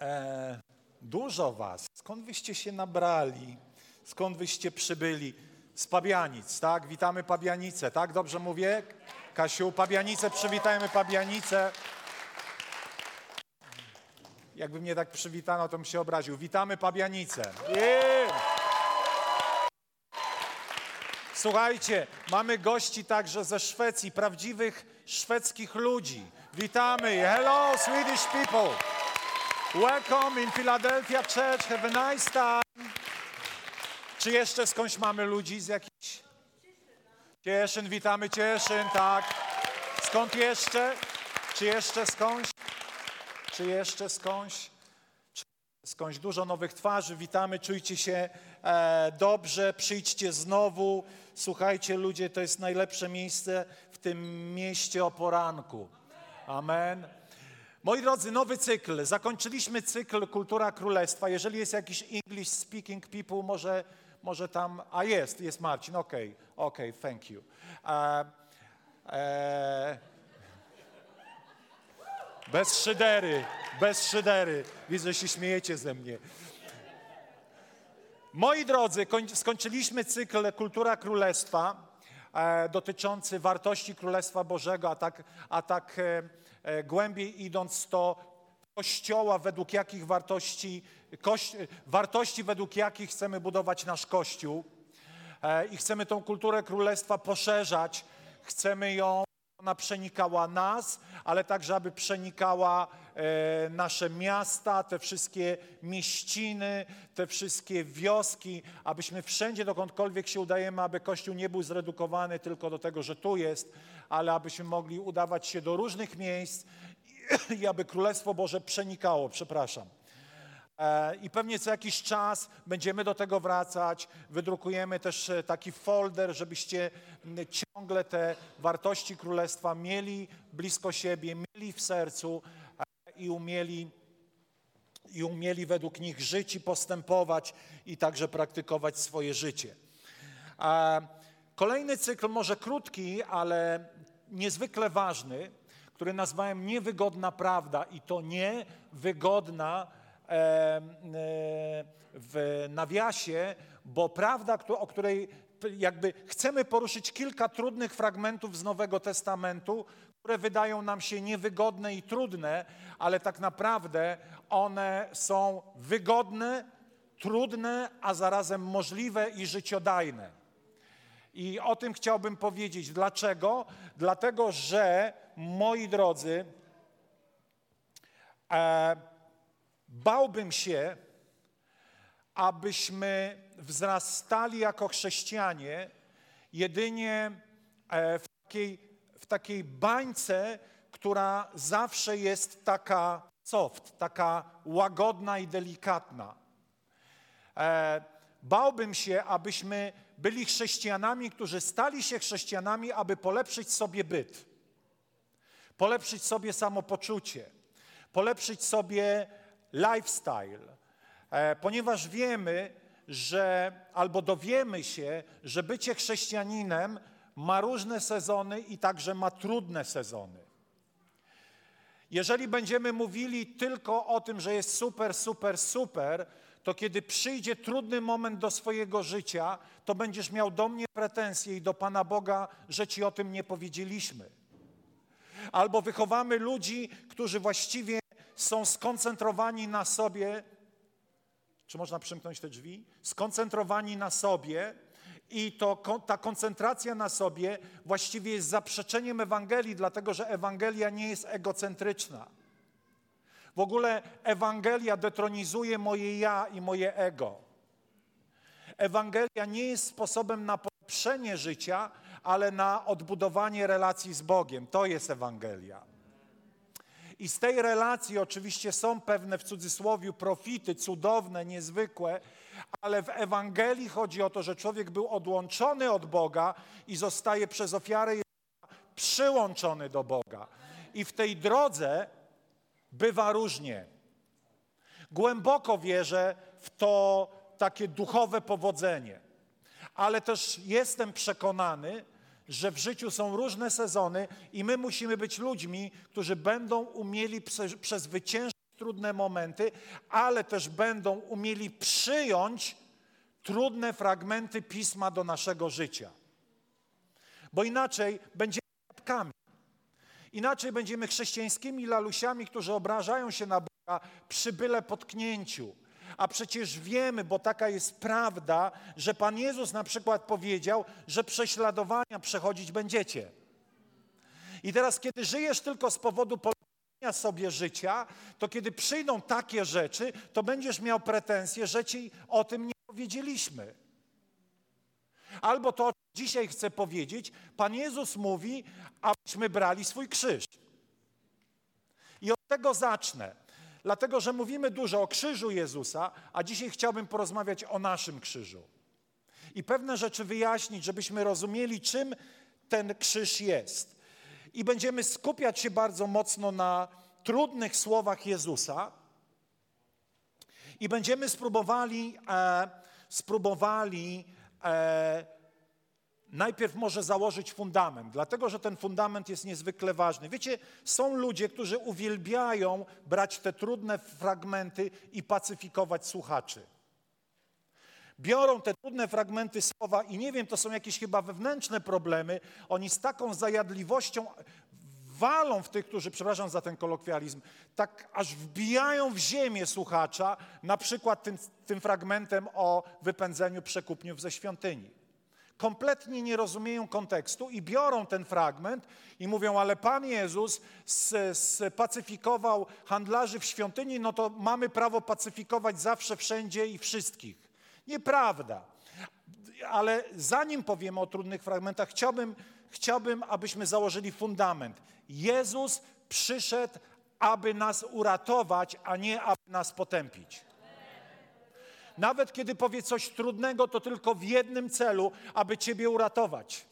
e, dużo was. Skąd wyście się nabrali? Skąd wyście przybyli? Z Pabianic, tak? Witamy Pabianice, tak? Dobrze mówię? Kasiu, Pabianice, przywitajmy Pabianice. Jakby mnie tak przywitano, to bym się obraził. Witamy Pabianice. Yeah. Słuchajcie, mamy gości także ze Szwecji, prawdziwych szwedzkich ludzi. Witamy. Hello, Swedish people. Welcome in Philadelphia Church. Have a nice time. Czy jeszcze skądś mamy ludzi z jakichś? Cieszyn, witamy Cieszyn, tak. Skąd jeszcze? Czy jeszcze skądś? Czy jeszcze skądś? Czy skądś dużo nowych twarzy. Witamy, czujcie się e, dobrze, przyjdźcie znowu. Słuchajcie, ludzie, to jest najlepsze miejsce w tym mieście o poranku. Amen. Moi drodzy, nowy cykl. Zakończyliśmy cykl Kultura Królestwa. Jeżeli jest jakiś English speaking people, może, może tam. A jest, jest Marcin. Okej, okay, okej, okay, thank you. E, e, bez szydery, bez szydery. Widzę, że się śmiejecie ze mnie. Moi drodzy, skończyliśmy cykl Kultura Królestwa e, dotyczący wartości Królestwa Bożego, a tak, a tak e, głębiej idąc to Kościoła, według jakich wartości, kości, wartości, według jakich chcemy budować nasz Kościół e, i chcemy tą kulturę Królestwa poszerzać, chcemy ją ona przenikała nas, ale także, aby przenikała e, nasze miasta, te wszystkie mieściny, te wszystkie wioski, abyśmy wszędzie, dokądkolwiek się udajemy, aby Kościół nie był zredukowany tylko do tego, że tu jest, ale abyśmy mogli udawać się do różnych miejsc i, aby Królestwo Boże przenikało, przepraszam. E, I pewnie co jakiś czas będziemy do tego wracać. Wydrukujemy też e, taki folder, żebyście ciągle te wartości królestwa mieli blisko siebie, mieli w sercu e, i umieli, i umieli według nich żyć i postępować i także praktykować swoje życie. Kolejny cykl, może krótki, ale niezwykle ważny, który nazwałem Niewygodna Prawda i to niewygodna E, w nawiasie, bo prawda, o której jakby chcemy poruszyć kilka trudnych fragmentów z Nowego Testamentu, które wydają nam się niewygodne i trudne, ale tak naprawdę one są wygodne, trudne, a zarazem możliwe i życiodajne. I o tym chciałbym powiedzieć. Dlaczego? Dlatego, że moi drodzy, e, Bałbym się, abyśmy wzrastali jako chrześcijanie jedynie e, w takiej, w takiej bańce, która zawsze jest taka soft, taka łagodna i delikatna. E, bałbym się, abyśmy byli chrześcijanami, którzy stali się chrześcijanami, aby polepszyć sobie byt, polepszyć sobie samopoczucie, polepszyć sobie lifestyle, e, ponieważ wiemy, że albo dowiemy się, że bycie chrześcijaninem ma różne sezony i także ma trudne sezony. Jeżeli będziemy mówili tylko o tym, że jest super, super, super, to kiedy przyjdzie trudny moment do swojego życia, to będziesz miał do mnie pretensje i do Pana Boga, że Ci o tym nie powiedzieliśmy. Albo wychowamy ludzi, którzy właściwie są skoncentrowani na sobie, czy można przymknąć te drzwi? Skoncentrowani na sobie i to, ta koncentracja na sobie właściwie jest zaprzeczeniem Ewangelii, dlatego że Ewangelia nie jest egocentryczna. W ogóle Ewangelia detronizuje moje ja i moje ego. Ewangelia nie jest sposobem na polepszenie życia, ale na odbudowanie relacji z Bogiem. To jest Ewangelia. I z tej relacji oczywiście są pewne w cudzysłowie profity cudowne, niezwykłe, ale w Ewangelii chodzi o to, że człowiek był odłączony od Boga i zostaje przez ofiarę przyłączony do Boga. I w tej drodze bywa różnie. Głęboko wierzę w to takie duchowe powodzenie, ale też jestem przekonany, że w życiu są różne sezony i my musimy być ludźmi, którzy będą umieli przezwyciężyć trudne momenty, ale też będą umieli przyjąć trudne fragmenty pisma do naszego życia. Bo inaczej będziemy jabłkami. Inaczej będziemy chrześcijańskimi lalusiami, którzy obrażają się na Boga przy byle potknięciu. A przecież wiemy, bo taka jest prawda, że Pan Jezus na przykład powiedział, że prześladowania przechodzić będziecie. I teraz, kiedy żyjesz tylko z powodu polecenia sobie życia, to kiedy przyjdą takie rzeczy, to będziesz miał pretensje, że ci o tym nie powiedzieliśmy. Albo to, dzisiaj chcę powiedzieć, Pan Jezus mówi, abyśmy brali swój krzyż. I od tego zacznę. Dlatego, że mówimy dużo o krzyżu Jezusa, a dzisiaj chciałbym porozmawiać o naszym krzyżu. I pewne rzeczy wyjaśnić, żebyśmy rozumieli, czym ten krzyż jest. I będziemy skupiać się bardzo mocno na trudnych słowach Jezusa. I będziemy spróbowali, e, spróbowali e, najpierw może założyć fundament, dlatego że ten fundament jest niezwykle ważny. Wiecie, są ludzie, którzy uwielbiają brać te trudne fragmenty i pacyfikować słuchaczy. Biorą te trudne fragmenty słowa i nie wiem, to są jakieś chyba wewnętrzne problemy. Oni z taką zajadliwością walą w tych, którzy, przepraszam za ten kolokwializm, tak aż wbijają w ziemię słuchacza, na przykład tym, tym fragmentem o wypędzeniu przekupniów ze świątyni kompletnie nie rozumieją kontekstu i biorą ten fragment i mówią, ale Pan Jezus spacyfikował handlarzy w świątyni, no to mamy prawo pacyfikować zawsze, wszędzie i wszystkich. Nieprawda. Ale zanim powiemy o trudnych fragmentach, chciałbym, chciałbym, abyśmy założyli fundament. Jezus przyszedł, aby nas uratować, a nie aby nas potępić. Nawet kiedy powie coś trudnego, to tylko w jednym celu, aby Ciebie uratować.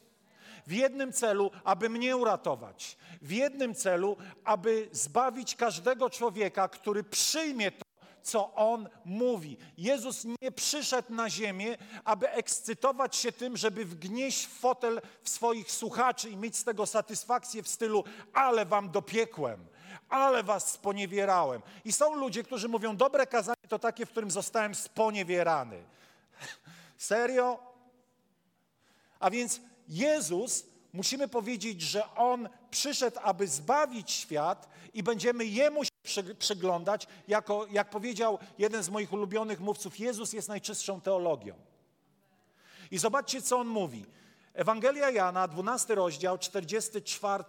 W jednym celu, aby mnie uratować. W jednym celu, aby zbawić każdego człowieka, który przyjmie to, co On mówi. Jezus nie przyszedł na ziemię, aby ekscytować się tym, żeby wgnieść fotel w swoich słuchaczy i mieć z tego satysfakcję w stylu, ale wam dopiekłem ale was sponiewierałem. I są ludzie, którzy mówią, dobre kazanie to takie, w którym zostałem sponiewierany. Serio? A więc Jezus, musimy powiedzieć, że On przyszedł, aby zbawić świat i będziemy Jemu się przyglądać, jako, jak powiedział jeden z moich ulubionych mówców, Jezus jest najczystszą teologią. I zobaczcie, co On mówi. Ewangelia Jana, 12 rozdział, 44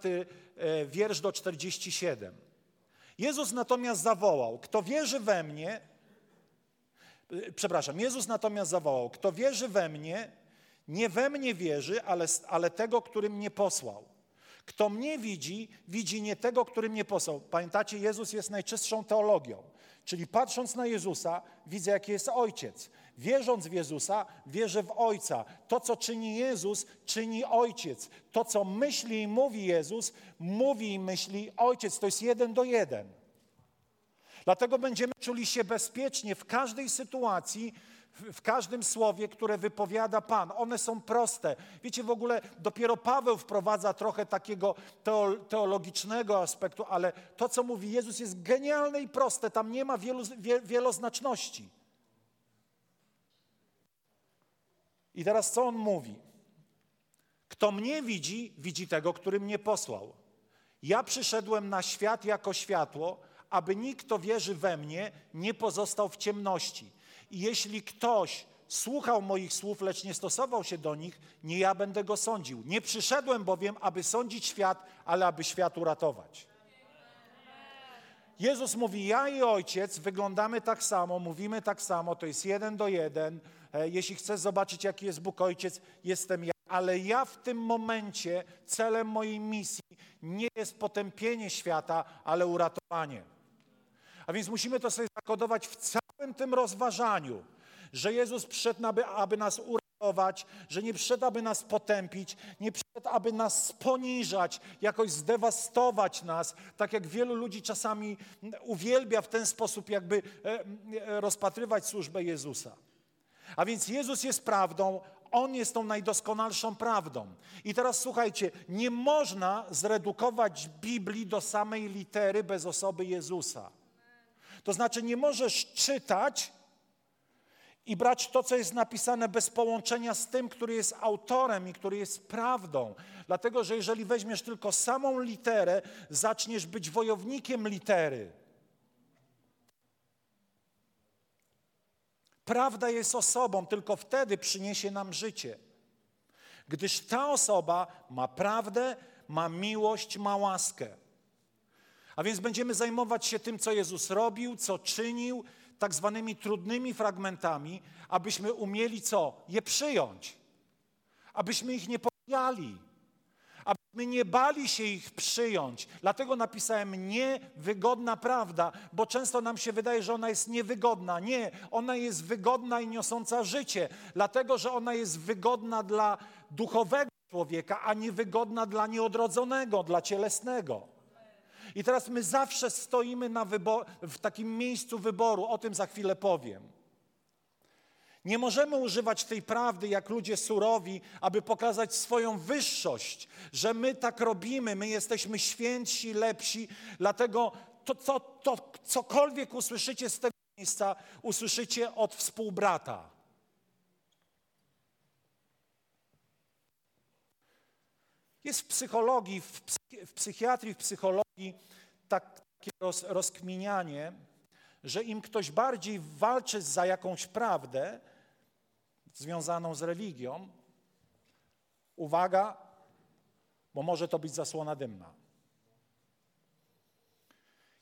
e, wiersz do 47. Jezus natomiast zawołał, kto wierzy we mnie, przepraszam, Jezus natomiast zawołał, kto wierzy we mnie, nie we mnie wierzy, ale, ale tego, który mnie posłał. Kto mnie widzi, widzi nie tego, który mnie posłał. Pamiętacie, Jezus jest najczystszą teologią. Czyli patrząc na Jezusa, widzę, jaki jest Ojciec. Wierząc w Jezusa, wierzę w Ojca. To, co czyni Jezus, czyni Ojciec. To, co myśli i mówi Jezus, mówi i myśli Ojciec. To jest jeden do jeden. Dlatego będziemy czuli się bezpiecznie w każdej sytuacji, w każdym słowie, które wypowiada Pan. One są proste. Wiecie, w ogóle dopiero Paweł wprowadza trochę takiego teologicznego aspektu, ale to, co mówi Jezus, jest genialne i proste. Tam nie ma wielu, wieloznaczności. I teraz co on mówi? Kto mnie widzi, widzi tego, który mnie posłał. Ja przyszedłem na świat jako światło, aby nikt, kto wierzy we mnie, nie pozostał w ciemności. I jeśli ktoś słuchał moich słów, lecz nie stosował się do nich, nie ja będę go sądził. Nie przyszedłem bowiem, aby sądzić świat, ale aby świat uratować. Jezus mówi, ja i ojciec wyglądamy tak samo, mówimy tak samo, to jest jeden do jeden. E, jeśli chcesz zobaczyć, jaki jest Bóg Ojciec, jestem ja, ale ja w tym momencie celem mojej misji nie jest potępienie świata, ale uratowanie. A więc musimy to sobie zakodować w całym tym rozważaniu, że Jezus przyszedł, aby, aby nas uratować, że nie przyszedł, aby nas potępić, nie przyszedł, aby nas poniżać, jakoś zdewastować nas, tak jak wielu ludzi czasami uwielbia w ten sposób jakby e, e, rozpatrywać służbę Jezusa. A więc Jezus jest prawdą, On jest tą najdoskonalszą prawdą. I teraz słuchajcie, nie można zredukować Biblii do samej litery bez osoby Jezusa. To znaczy, nie możesz czytać i brać to, co jest napisane bez połączenia z tym, który jest autorem i który jest prawdą. Dlatego, że jeżeli weźmiesz tylko samą literę, zaczniesz być wojownikiem litery. Prawda jest osobą, tylko wtedy przyniesie nam życie. Gdyż ta osoba ma prawdę, ma miłość, ma łaskę. A więc będziemy zajmować się tym, co Jezus robił, co czynił, tak zwanymi trudnymi fragmentami, abyśmy umieli co? Je przyjąć. Abyśmy ich nie pojali. Abyśmy nie bali się ich przyjąć. Dlatego napisałem niewygodna prawda, bo często nam się wydaje, że ona jest niewygodna. Nie, ona jest wygodna i niosąca życie, dlatego że ona jest wygodna dla duchowego człowieka, a niewygodna dla nieodrodzonego, dla cielesnego. I teraz my zawsze stoimy w takim miejscu wyboru, o tym za chwilę powiem. Nie możemy używać tej prawdy jak ludzie surowi, aby pokazać swoją wyższość, że my tak robimy, my jesteśmy świętsi, lepsi, dlatego to, to, to cokolwiek usłyszycie z tego miejsca, usłyszycie od współbrata. Jest w psychologii, w psychiatrii, w psychologii tak, takie roz, rozkminianie, że im ktoś bardziej walczy za jakąś prawdę związaną z religią, uwaga, bo może to być zasłona dymna.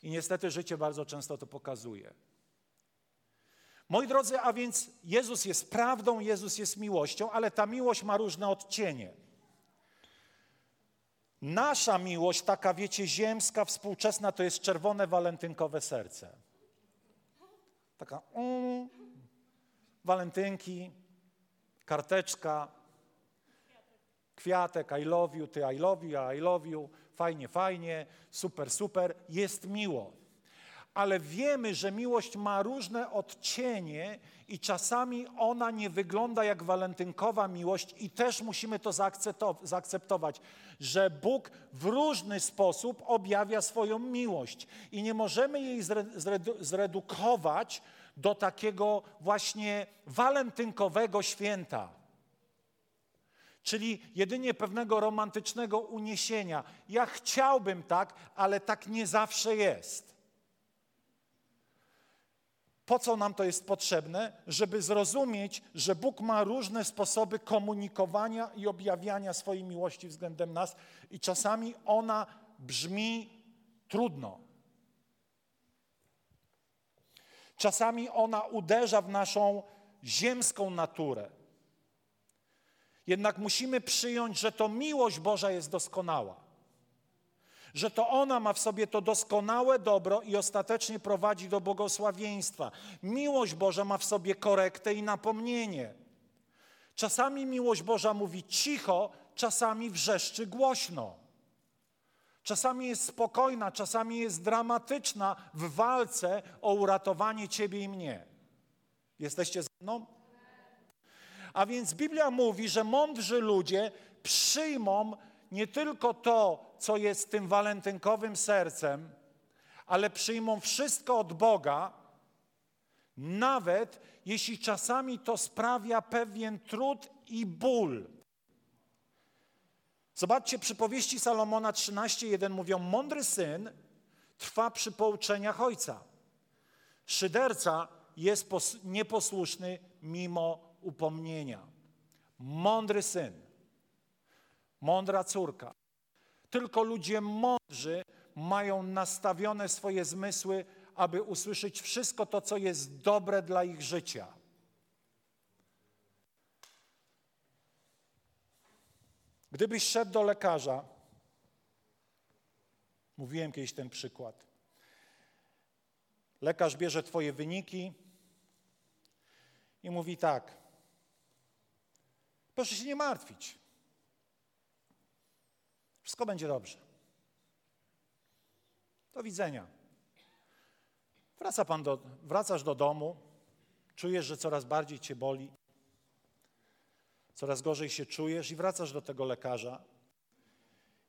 I niestety życie bardzo często to pokazuje. Moi drodzy, a więc Jezus jest prawdą, Jezus jest miłością, ale ta miłość ma różne odcienie. Nasza miłość, taka wiecie, ziemska, współczesna, to jest czerwone walentynkowe serce. Taka um, walentynki, karteczka, kwiatek, I love you, ty I love you, I love you, fajnie, fajnie, super, super, jest miło ale wiemy, że miłość ma różne odcienie i czasami ona nie wygląda jak walentynkowa miłość i też musimy to zaakceptować, że Bóg w różny sposób objawia swoją miłość i nie możemy jej zredukować do takiego właśnie walentynkowego święta. Czyli jedynie pewnego romantycznego uniesienia. Ja chciałbym tak, ale tak nie zawsze jest. Po co nam to jest potrzebne? Żeby zrozumieć, że Bóg ma różne sposoby komunikowania i objawiania swojej miłości względem nas, i czasami ona brzmi trudno. Czasami ona uderza w naszą ziemską naturę. Jednak musimy przyjąć, że to miłość Boża jest doskonała że to ona ma w sobie to doskonałe dobro i ostatecznie prowadzi do błogosławieństwa. Miłość Boża ma w sobie korektę i napomnienie. Czasami miłość Boża mówi cicho, czasami wrzeszczy głośno. Czasami jest spokojna, czasami jest dramatyczna w walce o uratowanie Ciebie i mnie. Jesteście ze mną? A więc Biblia mówi, że mądrzy ludzie przyjmą nie tylko to, co jest tym walentynkowym sercem, ale przyjmą wszystko od Boga, nawet jeśli czasami to sprawia pewien trud i ból. Zobaczcie, przypowieści Salomona 13:1 mówią: Mądry syn trwa przy pouczeniach ojca. Szyderca jest nieposłuszny mimo upomnienia. Mądry syn, mądra córka tylko ludzie mądrzy mają nastawione swoje zmysły, aby usłyszeć wszystko to, co jest dobre dla ich życia. Gdybyś szedł do lekarza, mówiłem kiedyś ten przykład. Lekarz bierze Twoje wyniki i mówi tak: Proszę się nie martwić. Wszystko będzie dobrze. Do widzenia. Wraca pan do, wracasz do domu, czujesz, że coraz bardziej cię boli, coraz gorzej się czujesz i wracasz do tego lekarza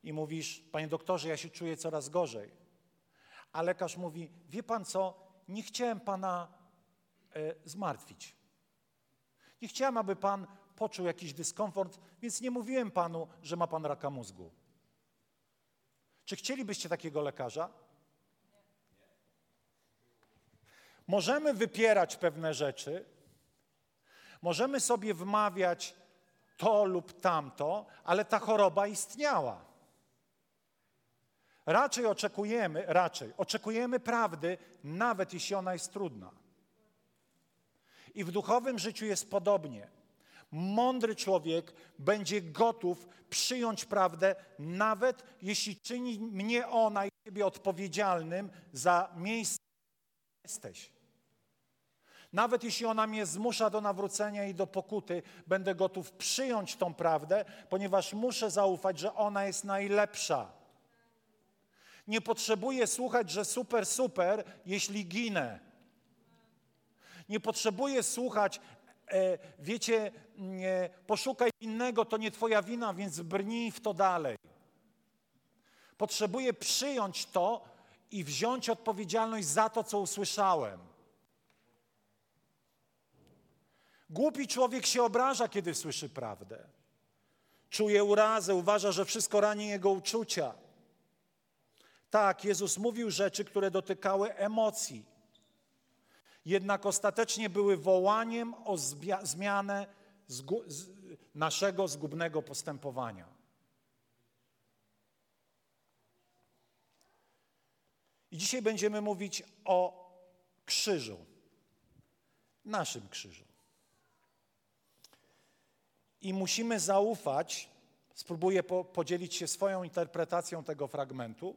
i mówisz, panie doktorze, ja się czuję coraz gorzej. A lekarz mówi, wie pan co, nie chciałem pana e, zmartwić. Nie chciałem, aby pan poczuł jakiś dyskomfort, więc nie mówiłem panu, że ma pan raka mózgu. Czy chcielibyście takiego lekarza? Możemy wypierać pewne rzeczy, możemy sobie wmawiać to lub tamto, ale ta choroba istniała. Raczej oczekujemy, raczej oczekujemy prawdy, nawet jeśli ona jest trudna. I w duchowym życiu jest podobnie. Mądry człowiek będzie gotów przyjąć prawdę, nawet jeśli czyni mnie ona i ciebie odpowiedzialnym za miejsce, w jesteś. Nawet jeśli ona mnie zmusza do nawrócenia i do pokuty, będę gotów przyjąć tą prawdę, ponieważ muszę zaufać, że ona jest najlepsza. Nie potrzebuję słuchać, że super, super, jeśli ginę. Nie potrzebuję słuchać, e, wiecie, poszukaj innego, to nie twoja wina, więc brnij w to dalej. Potrzebuję przyjąć to i wziąć odpowiedzialność za to, co usłyszałem. Głupi człowiek się obraża, kiedy słyszy prawdę. Czuje urazę, uważa, że wszystko rani jego uczucia. Tak, Jezus mówił rzeczy, które dotykały emocji. Jednak ostatecznie były wołaniem o zmianę zgu z naszego zgubnego postępowania. I dzisiaj będziemy mówić o krzyżu, naszym krzyżu. I musimy zaufać, spróbuję po, podzielić się swoją interpretacją tego fragmentu.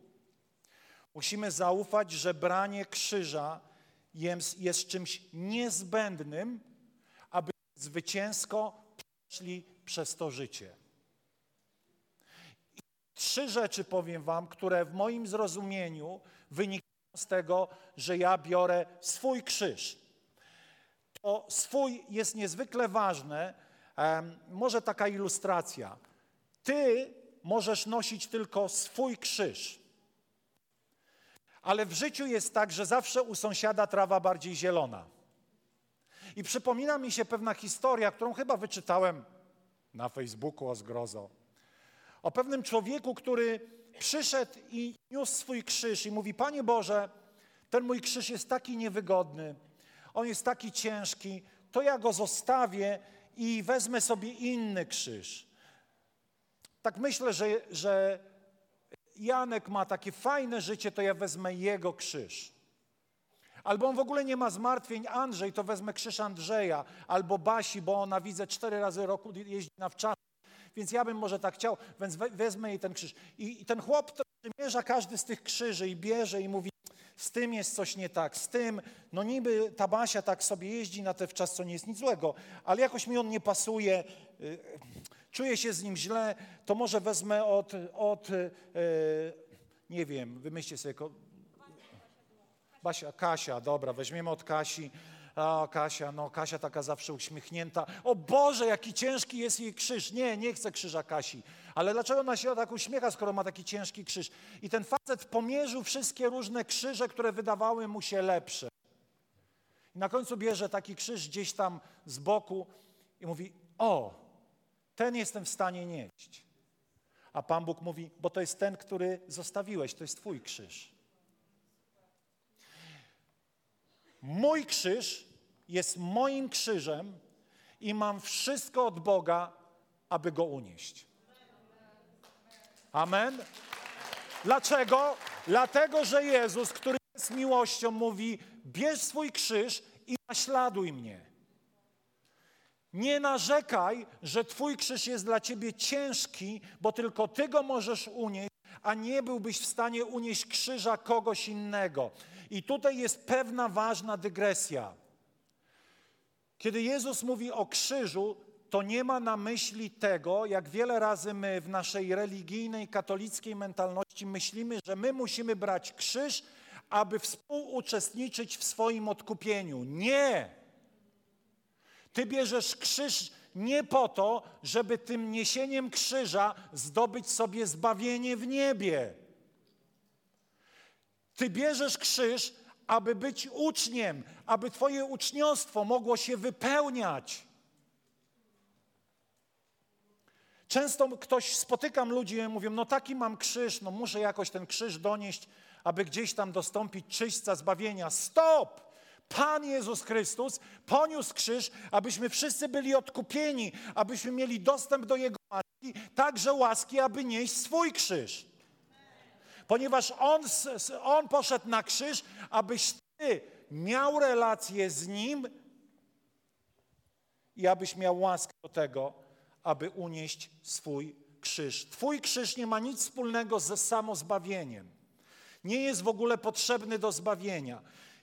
Musimy zaufać, że branie krzyża jest, jest czymś niezbędnym, zwycięsko przeszli przez to życie. I trzy rzeczy powiem Wam, które w moim zrozumieniu wynikają z tego, że ja biorę swój krzyż. To swój jest niezwykle ważne, może taka ilustracja. Ty możesz nosić tylko swój krzyż. Ale w życiu jest tak, że zawsze u sąsiada trawa bardziej zielona. I przypomina mi się pewna historia, którą chyba wyczytałem na Facebooku o zgrozo. O pewnym człowieku, który przyszedł i niósł swój krzyż i mówi: Panie Boże, ten mój krzyż jest taki niewygodny, on jest taki ciężki, to ja go zostawię i wezmę sobie inny krzyż. Tak myślę, że, że Janek ma takie fajne życie, to ja wezmę jego krzyż. Albo on w ogóle nie ma zmartwień, Andrzej, to wezmę krzyż Andrzeja. Albo Basi, bo ona widzę cztery razy roku jeździ na wczasy. Więc ja bym może tak chciał, więc wezmę jej ten krzyż. I, i ten chłop przymierza każdy z tych krzyży i bierze i mówi, z tym jest coś nie tak, z tym, no niby ta Basia tak sobie jeździ na te wczas, co nie jest nic złego, ale jakoś mi on nie pasuje, y, czuję się z nim źle, to może wezmę od, od y, nie wiem, wymyślcie sobie, Basia, Kasia, dobra, weźmiemy od Kasi, o, Kasia, no Kasia taka zawsze uśmiechnięta. O Boże, jaki ciężki jest jej krzyż. Nie, nie chcę krzyża Kasi. Ale dlaczego ona się tak uśmiecha, skoro ma taki ciężki krzyż? I ten facet pomierzył wszystkie różne krzyże, które wydawały mu się lepsze. I na końcu bierze taki krzyż gdzieś tam z boku i mówi: O, ten jestem w stanie nieść. A Pan Bóg mówi: Bo to jest ten, który zostawiłeś, to jest Twój krzyż. Mój krzyż jest moim krzyżem i mam wszystko od Boga, aby go unieść. Amen. Dlaczego? Dlatego, że Jezus, który jest miłością, mówi: bierz swój krzyż i naśladuj mnie. Nie narzekaj, że Twój krzyż jest dla Ciebie ciężki, bo tylko Ty go możesz unieść, a nie byłbyś w stanie unieść krzyża kogoś innego. I tutaj jest pewna ważna dygresja. Kiedy Jezus mówi o krzyżu, to nie ma na myśli tego, jak wiele razy my w naszej religijnej, katolickiej mentalności myślimy, że my musimy brać krzyż, aby współuczestniczyć w swoim odkupieniu. Nie! Ty bierzesz krzyż nie po to, żeby tym niesieniem krzyża zdobyć sobie zbawienie w niebie. Ty bierzesz krzyż, aby być uczniem, aby Twoje uczniostwo mogło się wypełniać. Często ktoś, spotykam ludzi i mówią, no taki mam krzyż, no muszę jakoś ten krzyż donieść, aby gdzieś tam dostąpić czyśćca zbawienia. Stop! Pan Jezus Chrystus poniósł krzyż, abyśmy wszyscy byli odkupieni, abyśmy mieli dostęp do Jego łaski, także łaski, aby nieść swój krzyż. Ponieważ On, on poszedł na krzyż, abyś Ty miał relację z Nim i abyś miał łaskę do tego, aby unieść swój krzyż. Twój krzyż nie ma nic wspólnego ze samozbawieniem. Nie jest w ogóle potrzebny do zbawienia.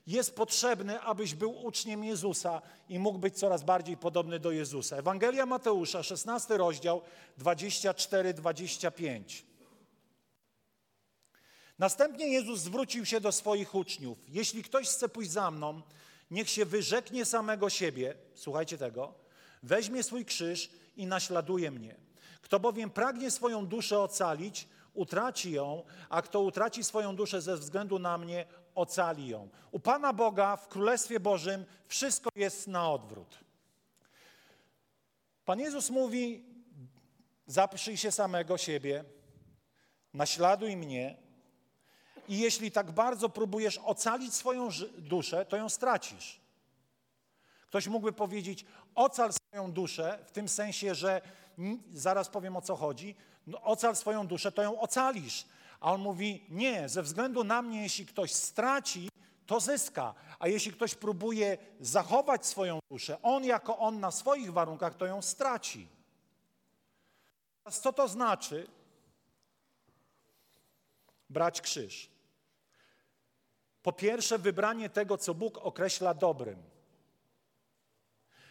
Jest potrzebny, abyś był uczniem Jezusa i mógł być coraz bardziej podobny do Jezusa. Ewangelia Mateusza, 16 rozdział, 24-25. Następnie Jezus zwrócił się do swoich uczniów. Jeśli ktoś chce pójść za mną, niech się wyrzeknie samego siebie, słuchajcie tego, weźmie swój krzyż i naśladuje mnie. Kto bowiem pragnie swoją duszę ocalić, utraci ją, a kto utraci swoją duszę ze względu na mnie, ocali ją. U Pana Boga w Królestwie Bożym wszystko jest na odwrót. Pan Jezus mówi: Zaprzyj się samego siebie, naśladuj mnie, i jeśli tak bardzo próbujesz ocalić swoją duszę, to ją stracisz. Ktoś mógłby powiedzieć: Ocal swoją duszę, w tym sensie, że zaraz powiem o co chodzi. No, ocal swoją duszę, to ją ocalisz. A on mówi: Nie, ze względu na mnie, jeśli ktoś straci, to zyska. A jeśli ktoś próbuje zachować swoją duszę, on jako on na swoich warunkach, to ją straci. Co to znaczy brać krzyż? Po pierwsze, wybranie tego, co Bóg określa dobrym.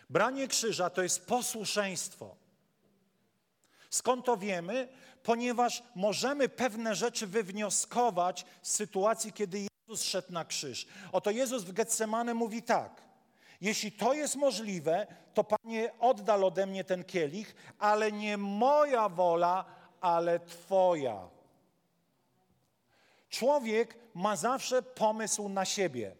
Branie krzyża to jest posłuszeństwo. Skąd to wiemy? Ponieważ możemy pewne rzeczy wywnioskować z sytuacji, kiedy Jezus szedł na krzyż. Oto Jezus w Getsemane mówi tak. Jeśli to jest możliwe, to Panie, oddal ode mnie ten kielich, ale nie moja wola, ale Twoja. Człowiek ma zawsze pomysł na siebie.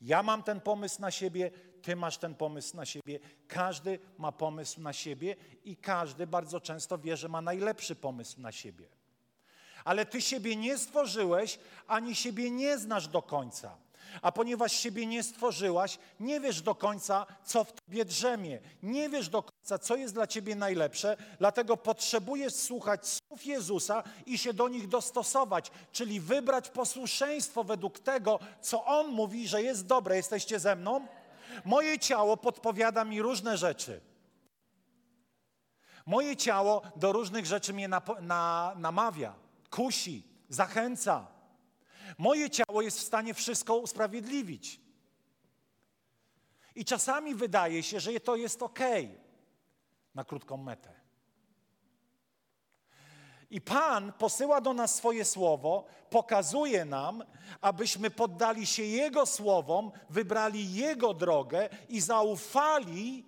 Ja mam ten pomysł na siebie, ty masz ten pomysł na siebie. Każdy ma pomysł na siebie i każdy bardzo często wie, że ma najlepszy pomysł na siebie. Ale ty siebie nie stworzyłeś, ani siebie nie znasz do końca. A ponieważ siebie nie stworzyłaś, nie wiesz do końca, co w tobie drzemie. Nie wiesz do końca, co jest dla ciebie najlepsze, dlatego potrzebujesz słuchać słów Jezusa i się do nich dostosować, czyli wybrać posłuszeństwo według tego, co On mówi, że jest dobre. Jesteście ze mną? Moje ciało podpowiada mi różne rzeczy. Moje ciało do różnych rzeczy mnie na, namawia, kusi, zachęca. Moje ciało jest w stanie wszystko usprawiedliwić. I czasami wydaje się, że to jest ok na krótką metę. I Pan posyła do nas swoje słowo, pokazuje nam, abyśmy poddali się Jego słowom, wybrali Jego drogę i zaufali,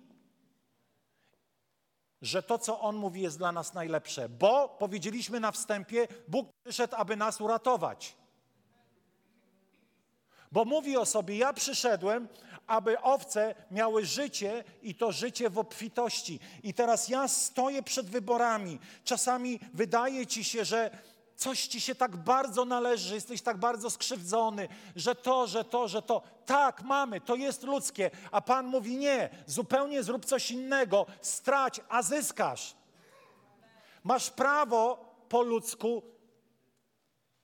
że to, co On mówi, jest dla nas najlepsze. Bo powiedzieliśmy na wstępie, Bóg przyszedł, aby nas uratować. Bo mówi o sobie: Ja przyszedłem, aby owce miały życie i to życie w obfitości. I teraz ja stoję przed wyborami. Czasami wydaje ci się, że coś ci się tak bardzo należy, jesteś tak bardzo skrzywdzony, że to, że to, że to. Tak, mamy, to jest ludzkie. A Pan mówi: Nie, zupełnie zrób coś innego, strać, a zyskasz. Masz prawo po ludzku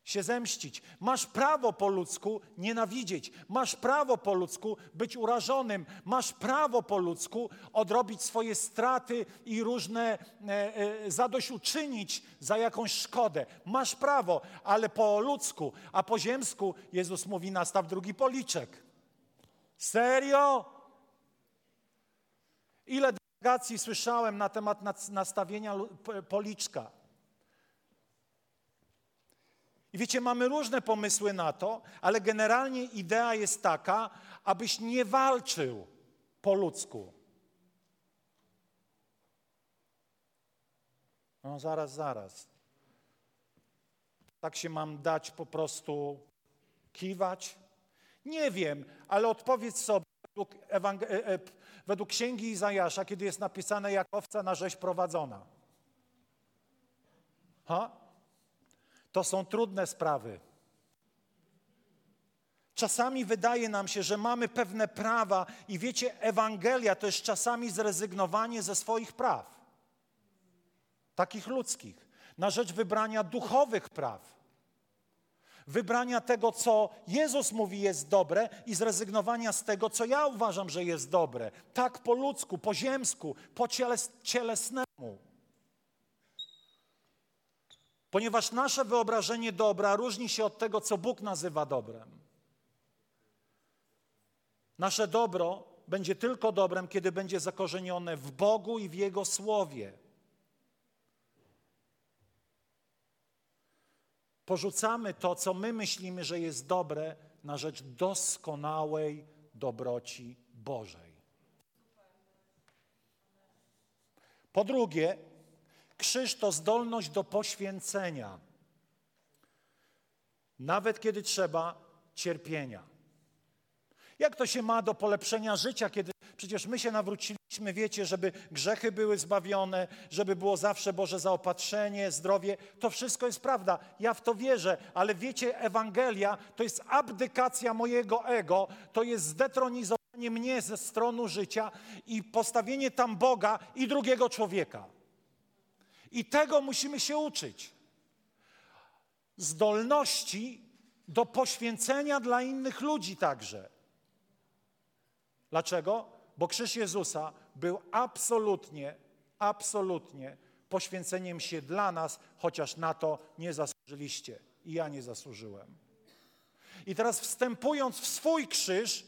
się zemścić. Masz prawo po ludzku nienawidzieć. Masz prawo po ludzku być urażonym. Masz prawo po ludzku odrobić swoje straty i różne e, e, zadośćuczynić za jakąś szkodę. Masz prawo, ale po ludzku, a po ziemsku Jezus mówi nastaw drugi policzek. Serio? Ile delegacji słyszałem na temat nastawienia policzka? I wiecie, mamy różne pomysły na to, ale generalnie idea jest taka, abyś nie walczył po ludzku. No zaraz, zaraz. Tak się mam dać po prostu kiwać? Nie wiem, ale odpowiedz sobie według, Ewang- e, e, według księgi Izajasza, kiedy jest napisane jak owca na rzeź prowadzona. Ha? To są trudne sprawy. Czasami wydaje nam się, że mamy pewne prawa i wiecie, Ewangelia to jest czasami zrezygnowanie ze swoich praw, takich ludzkich, na rzecz wybrania duchowych praw. Wybrania tego, co Jezus mówi jest dobre i zrezygnowania z tego, co ja uważam, że jest dobre. Tak po ludzku, po ziemsku, po cieles cielesnemu. Ponieważ nasze wyobrażenie dobra różni się od tego, co Bóg nazywa dobrem. Nasze dobro będzie tylko dobrem, kiedy będzie zakorzenione w Bogu i w Jego Słowie. Porzucamy to, co my myślimy, że jest dobre, na rzecz doskonałej dobroci Bożej. Po drugie, Krzyż to zdolność do poświęcenia, nawet kiedy trzeba cierpienia. Jak to się ma do polepszenia życia, kiedy przecież my się nawróciliśmy, wiecie, żeby grzechy były zbawione, żeby było zawsze Boże zaopatrzenie, zdrowie. To wszystko jest prawda. Ja w to wierzę, ale wiecie, Ewangelia to jest abdykacja mojego ego, to jest zdetronizowanie mnie ze stronu życia i postawienie tam Boga i drugiego człowieka. I tego musimy się uczyć. Zdolności do poświęcenia dla innych ludzi także. Dlaczego? Bo krzyż Jezusa był absolutnie, absolutnie poświęceniem się dla nas, chociaż na to nie zasłużyliście. I ja nie zasłużyłem. I teraz wstępując w swój krzyż,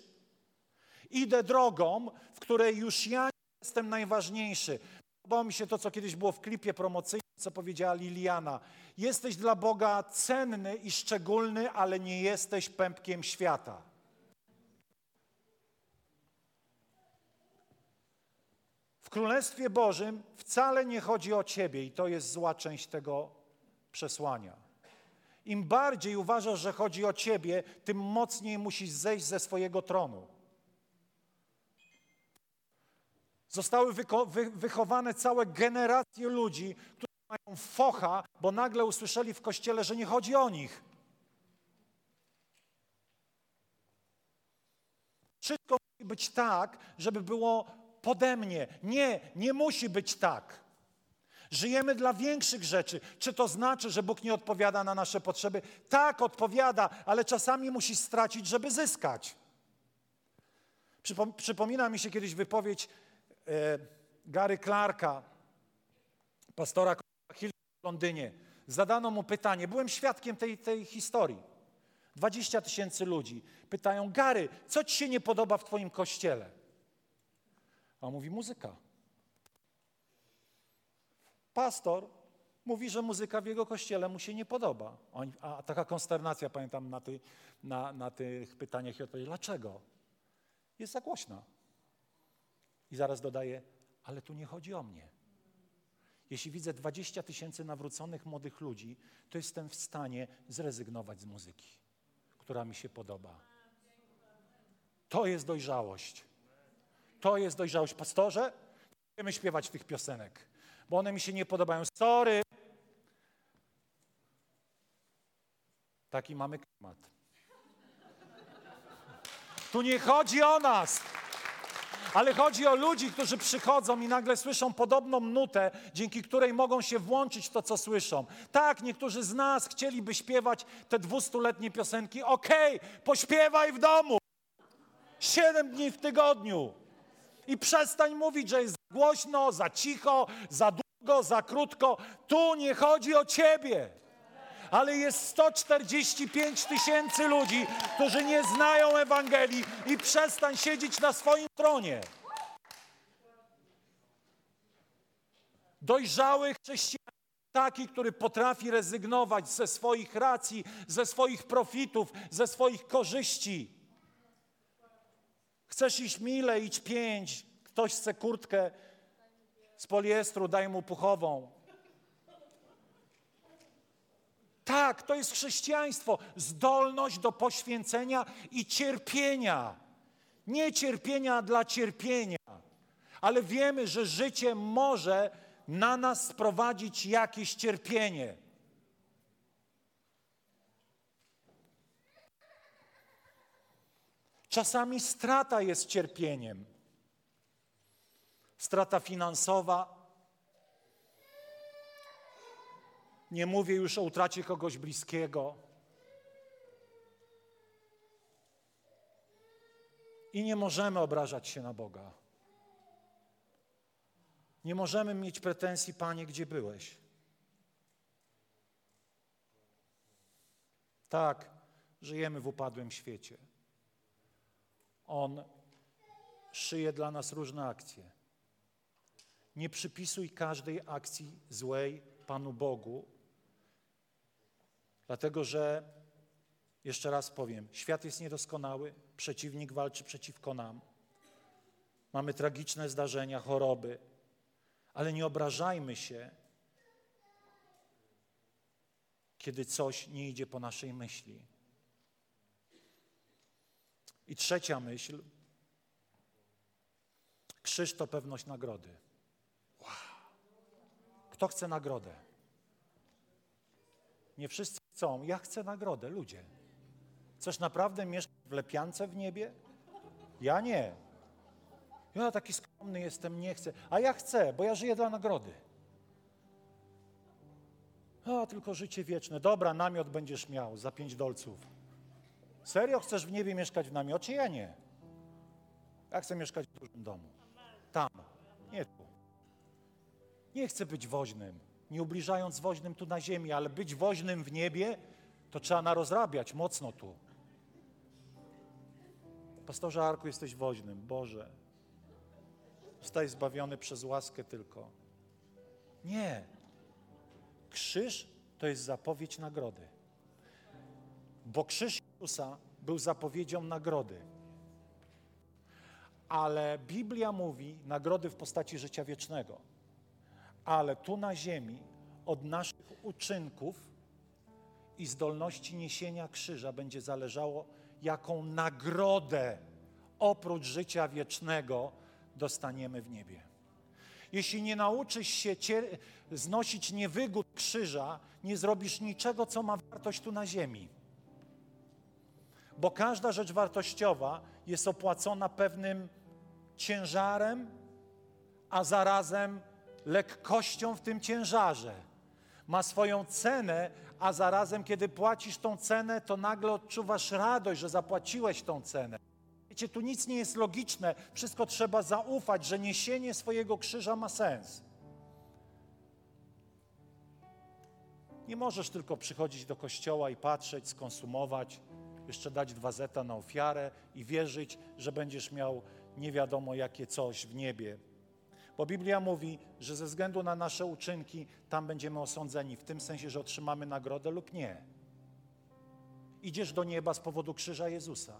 idę drogą, w której już ja jestem najważniejszy. Podobało mi się to, co kiedyś było w klipie promocyjnym, co powiedziała Liliana. Jesteś dla Boga cenny i szczególny, ale nie jesteś pępkiem świata. W Królestwie Bożym wcale nie chodzi o Ciebie i to jest zła część tego przesłania. Im bardziej uważasz, że chodzi o Ciebie, tym mocniej musisz zejść ze swojego tronu. Zostały wy wychowane całe generacje ludzi, którzy mają focha, bo nagle usłyszeli w kościele, że nie chodzi o nich. Wszystko musi być tak, żeby było pode mnie. Nie, nie musi być tak. Żyjemy dla większych rzeczy. Czy to znaczy, że Bóg nie odpowiada na nasze potrzeby? Tak, odpowiada, ale czasami musi stracić, żeby zyskać. Przypom przypomina mi się kiedyś wypowiedź Gary Clarka, pastora Hill w Londynie. Zadano mu pytanie, byłem świadkiem tej, tej historii. 20 tysięcy ludzi pytają, Gary, co ci się nie podoba w twoim kościele? A on mówi, muzyka. Pastor mówi, że muzyka w jego kościele mu się nie podoba. A taka konsternacja, pamiętam, na, ty, na, na tych pytaniach i odpowiedzi, dlaczego? Jest za głośna. I zaraz dodaje, ale tu nie chodzi o mnie. Jeśli widzę 20 tysięcy nawróconych młodych ludzi, to jestem w stanie zrezygnować z muzyki, która mi się podoba. To jest dojrzałość. To jest dojrzałość. Pastorze, nie chcemy śpiewać tych piosenek, bo one mi się nie podobają. Sorry. Taki mamy klimat. Tu nie chodzi o nas. Ale chodzi o ludzi, którzy przychodzą i nagle słyszą podobną nutę, dzięki której mogą się włączyć w to, co słyszą. Tak, niektórzy z nas chcieliby śpiewać te dwustuletnie piosenki. Okej, pośpiewaj w domu. Siedem dni w tygodniu. I przestań mówić, że jest za głośno, za cicho, za długo, za krótko. Tu nie chodzi o ciebie. Ale jest 145 tysięcy ludzi, którzy nie znają Ewangelii i przestań siedzieć na swoim tronie. Dojrzały chrześcijanin, taki, który potrafi rezygnować ze swoich racji, ze swoich profitów, ze swoich korzyści. Chcesz iść mile, idź pięć. Ktoś chce kurtkę z poliestru, daj mu puchową. Tak, to jest chrześcijaństwo. Zdolność do poświęcenia i cierpienia. Nie cierpienia dla cierpienia, ale wiemy, że życie może na nas sprowadzić jakieś cierpienie. Czasami strata jest cierpieniem. Strata finansowa. Nie mówię już o utracie kogoś bliskiego. I nie możemy obrażać się na Boga. Nie możemy mieć pretensji, Panie, gdzie byłeś. Tak, żyjemy w upadłym świecie. On szyje dla nas różne akcje. Nie przypisuj każdej akcji złej Panu Bogu, dlatego że, jeszcze raz powiem, świat jest niedoskonały, przeciwnik walczy przeciwko nam. Mamy tragiczne zdarzenia, choroby, ale nie obrażajmy się, kiedy coś nie idzie po naszej myśli. I trzecia myśl. Krzyż to pewność nagrody. Wow. Kto chce nagrodę? Nie wszyscy chcą. Ja chcę nagrodę, ludzie. Chcesz naprawdę mieszkać w lepiance w niebie? Ja nie. Ja taki skromny jestem, nie chcę. A ja chcę, bo ja żyję dla nagrody. A, tylko życie wieczne. Dobra, namiot będziesz miał za pięć dolców. Serio chcesz w niebie mieszkać w namiocie? Ja nie. Ja chcę mieszkać w dużym domu. Tam, nie tu. Nie chcę być woźnym, nie ubliżając woźnym tu na ziemi, ale być woźnym w niebie, to trzeba narozrabiać mocno tu. Pastorze Arku, jesteś woźnym. Boże, zostaj zbawiony przez łaskę tylko. Nie. Krzyż to jest zapowiedź nagrody. Bo krzyż Jezusa był zapowiedzią nagrody. Ale Biblia mówi nagrody w postaci życia wiecznego. Ale tu na ziemi od naszych uczynków i zdolności niesienia krzyża będzie zależało, jaką nagrodę oprócz życia wiecznego dostaniemy w niebie. Jeśli nie nauczysz się znosić niewygód krzyża, nie zrobisz niczego, co ma wartość tu na ziemi bo każda rzecz wartościowa jest opłacona pewnym ciężarem, a zarazem lekkością w tym ciężarze. Ma swoją cenę, a zarazem, kiedy płacisz tą cenę, to nagle odczuwasz radość, że zapłaciłeś tą cenę. Wiecie, tu nic nie jest logiczne, wszystko trzeba zaufać, że niesienie swojego krzyża ma sens. Nie możesz tylko przychodzić do kościoła i patrzeć, skonsumować, jeszcze dać dwa zeta na ofiarę i wierzyć, że będziesz miał nie wiadomo jakie coś w niebie. Bo Biblia mówi, że ze względu na nasze uczynki tam będziemy osądzeni, w tym sensie, że otrzymamy nagrodę lub nie. Idziesz do nieba z powodu krzyża Jezusa,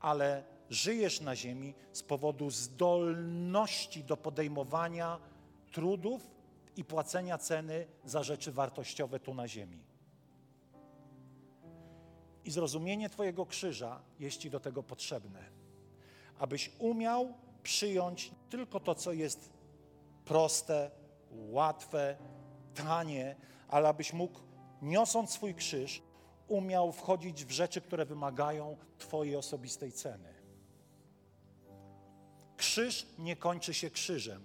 ale żyjesz na ziemi z powodu zdolności do podejmowania trudów i płacenia ceny za rzeczy wartościowe tu na ziemi. I zrozumienie Twojego krzyża jest Ci do tego potrzebne, abyś umiał przyjąć tylko to, co jest proste, łatwe, tanie, ale abyś mógł, niosąc swój krzyż, umiał wchodzić w rzeczy, które wymagają Twojej osobistej ceny. Krzyż nie kończy się krzyżem.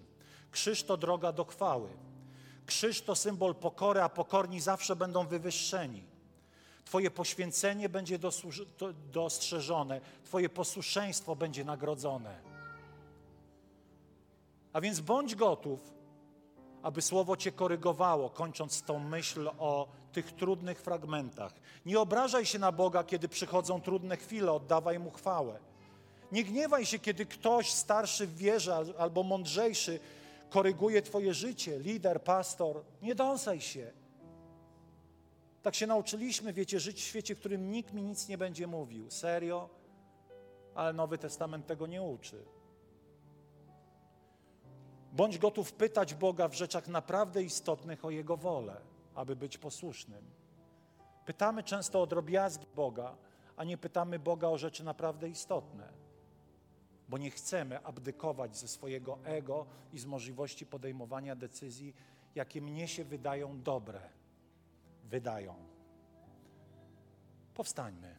Krzyż to droga do chwały. Krzyż to symbol pokory, a pokorni zawsze będą wywyższeni. Twoje poświęcenie będzie dostrzeżone, Twoje posłuszeństwo będzie nagrodzone. A więc bądź gotów, aby słowo Cię korygowało, kończąc tą myśl o tych trudnych fragmentach. Nie obrażaj się na Boga, kiedy przychodzą trudne chwile, oddawaj Mu chwałę. Nie gniewaj się, kiedy ktoś starszy w wierze al- albo mądrzejszy koryguje Twoje życie, lider, pastor. Nie dąsaj się. Tak się nauczyliśmy, wiecie, żyć w świecie, w którym nikt mi nic nie będzie mówił. Serio? Ale Nowy Testament tego nie uczy. Bądź gotów pytać Boga w rzeczach naprawdę istotnych o Jego wolę, aby być posłusznym. Pytamy często o drobiazgi Boga, a nie pytamy Boga o rzeczy naprawdę istotne, bo nie chcemy abdykować ze swojego ego i z możliwości podejmowania decyzji, jakie mnie się wydają dobre. Wydają. Powstańmy.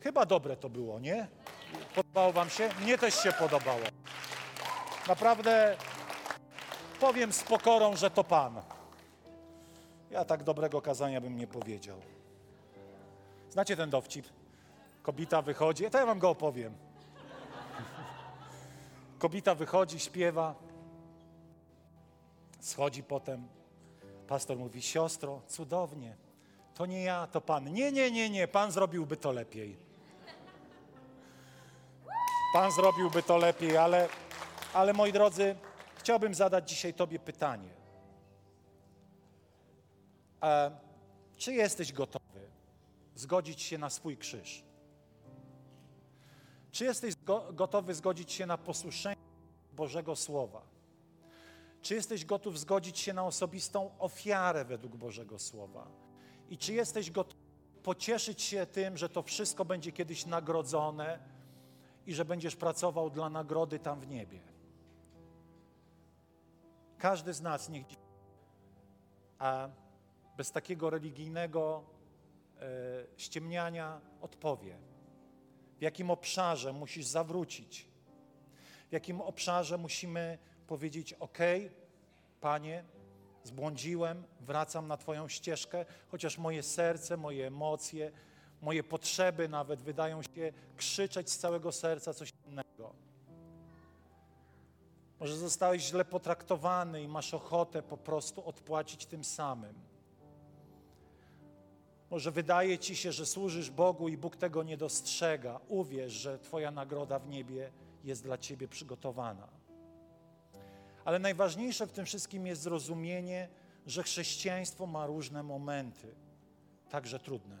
Chyba dobre to było, nie? Podobało Wam się? Mnie też się podobało. Naprawdę powiem z pokorą, że to Pan. Ja tak dobrego kazania bym nie powiedział. Znacie ten dowcip? Kobita wychodzi, to ja wam go opowiem. Kobita wychodzi, śpiewa, schodzi potem. Pastor mówi, siostro, cudownie. To nie ja, to Pan. Nie, nie, nie, nie, Pan zrobiłby to lepiej. Pan zrobiłby to lepiej, ale, ale moi drodzy, chciałbym zadać dzisiaj Tobie pytanie. E, czy jesteś gotowy zgodzić się na swój krzyż? Czy jesteś go, gotowy zgodzić się na posłuszeństwo Bożego Słowa? Czy jesteś gotów zgodzić się na osobistą ofiarę według Bożego Słowa? I czy jesteś gotów pocieszyć się tym, że to wszystko będzie kiedyś nagrodzone i że będziesz pracował dla nagrody tam w niebie? Każdy z nas niech a bez takiego religijnego e, ściemniania odpowie. W jakim obszarze musisz zawrócić? W jakim obszarze musimy powiedzieć: OK, Panie, zbłądziłem, wracam na Twoją ścieżkę, chociaż moje serce, moje emocje, moje potrzeby nawet wydają się krzyczeć z całego serca coś. Może zostałeś źle potraktowany i masz ochotę po prostu odpłacić tym samym. Może wydaje ci się, że służysz Bogu i Bóg tego nie dostrzega. Uwierz, że Twoja nagroda w niebie jest dla Ciebie przygotowana. Ale najważniejsze w tym wszystkim jest zrozumienie, że chrześcijaństwo ma różne momenty, także trudne.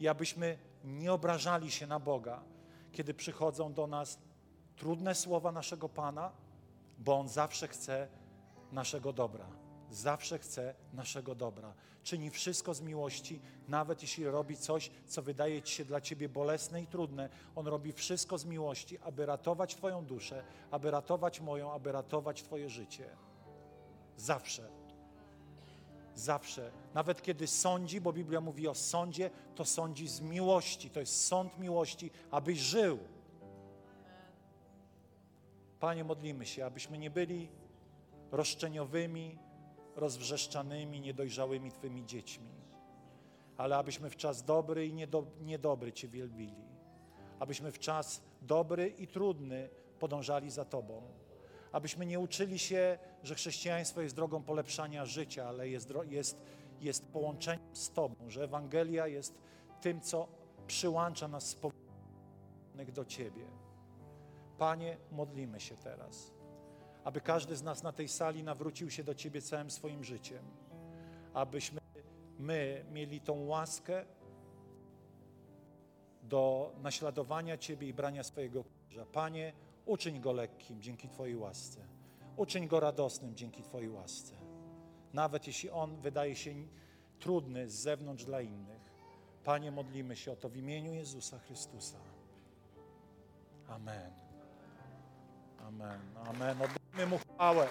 I abyśmy nie obrażali się na Boga, kiedy przychodzą do nas trudne słowa naszego Pana, bo On zawsze chce naszego dobra. Zawsze chce naszego dobra. Czyni wszystko z miłości, nawet jeśli robi coś, co wydaje ci się dla ciebie bolesne i trudne. On robi wszystko z miłości, aby ratować Twoją duszę, aby ratować moją, aby ratować Twoje życie. Zawsze. Zawsze. Nawet kiedy sądzi, bo Biblia mówi o sądzie, to sądzi z miłości. To jest sąd miłości, abyś żył. Panie, modlimy się, abyśmy nie byli roszczeniowymi, rozwrzeszczanymi, niedojrzałymi Twymi dziećmi, ale abyśmy w czas dobry i niedo, niedobry Cię wielbili, abyśmy w czas dobry i trudny podążali za Tobą, abyśmy nie uczyli się, że chrześcijaństwo jest drogą polepszania życia, ale jest, jest, jest połączeniem z Tobą, że Ewangelia jest tym, co przyłącza nas z do Ciebie. Panie, modlimy się teraz aby każdy z nas na tej sali nawrócił się do Ciebie całym swoim życiem, abyśmy my mieli tą łaskę do naśladowania Ciebie i brania swojego krzyża. Panie, uczyń go lekkim dzięki Twojej łasce. Uczyń go radosnym dzięki Twojej łasce. Nawet jeśli on wydaje się trudny z zewnątrz dla innych. Panie, modlimy się o to w imieniu Jezusa Chrystusa. Amen. Amen. Amen. Oddajmy mu chwałę.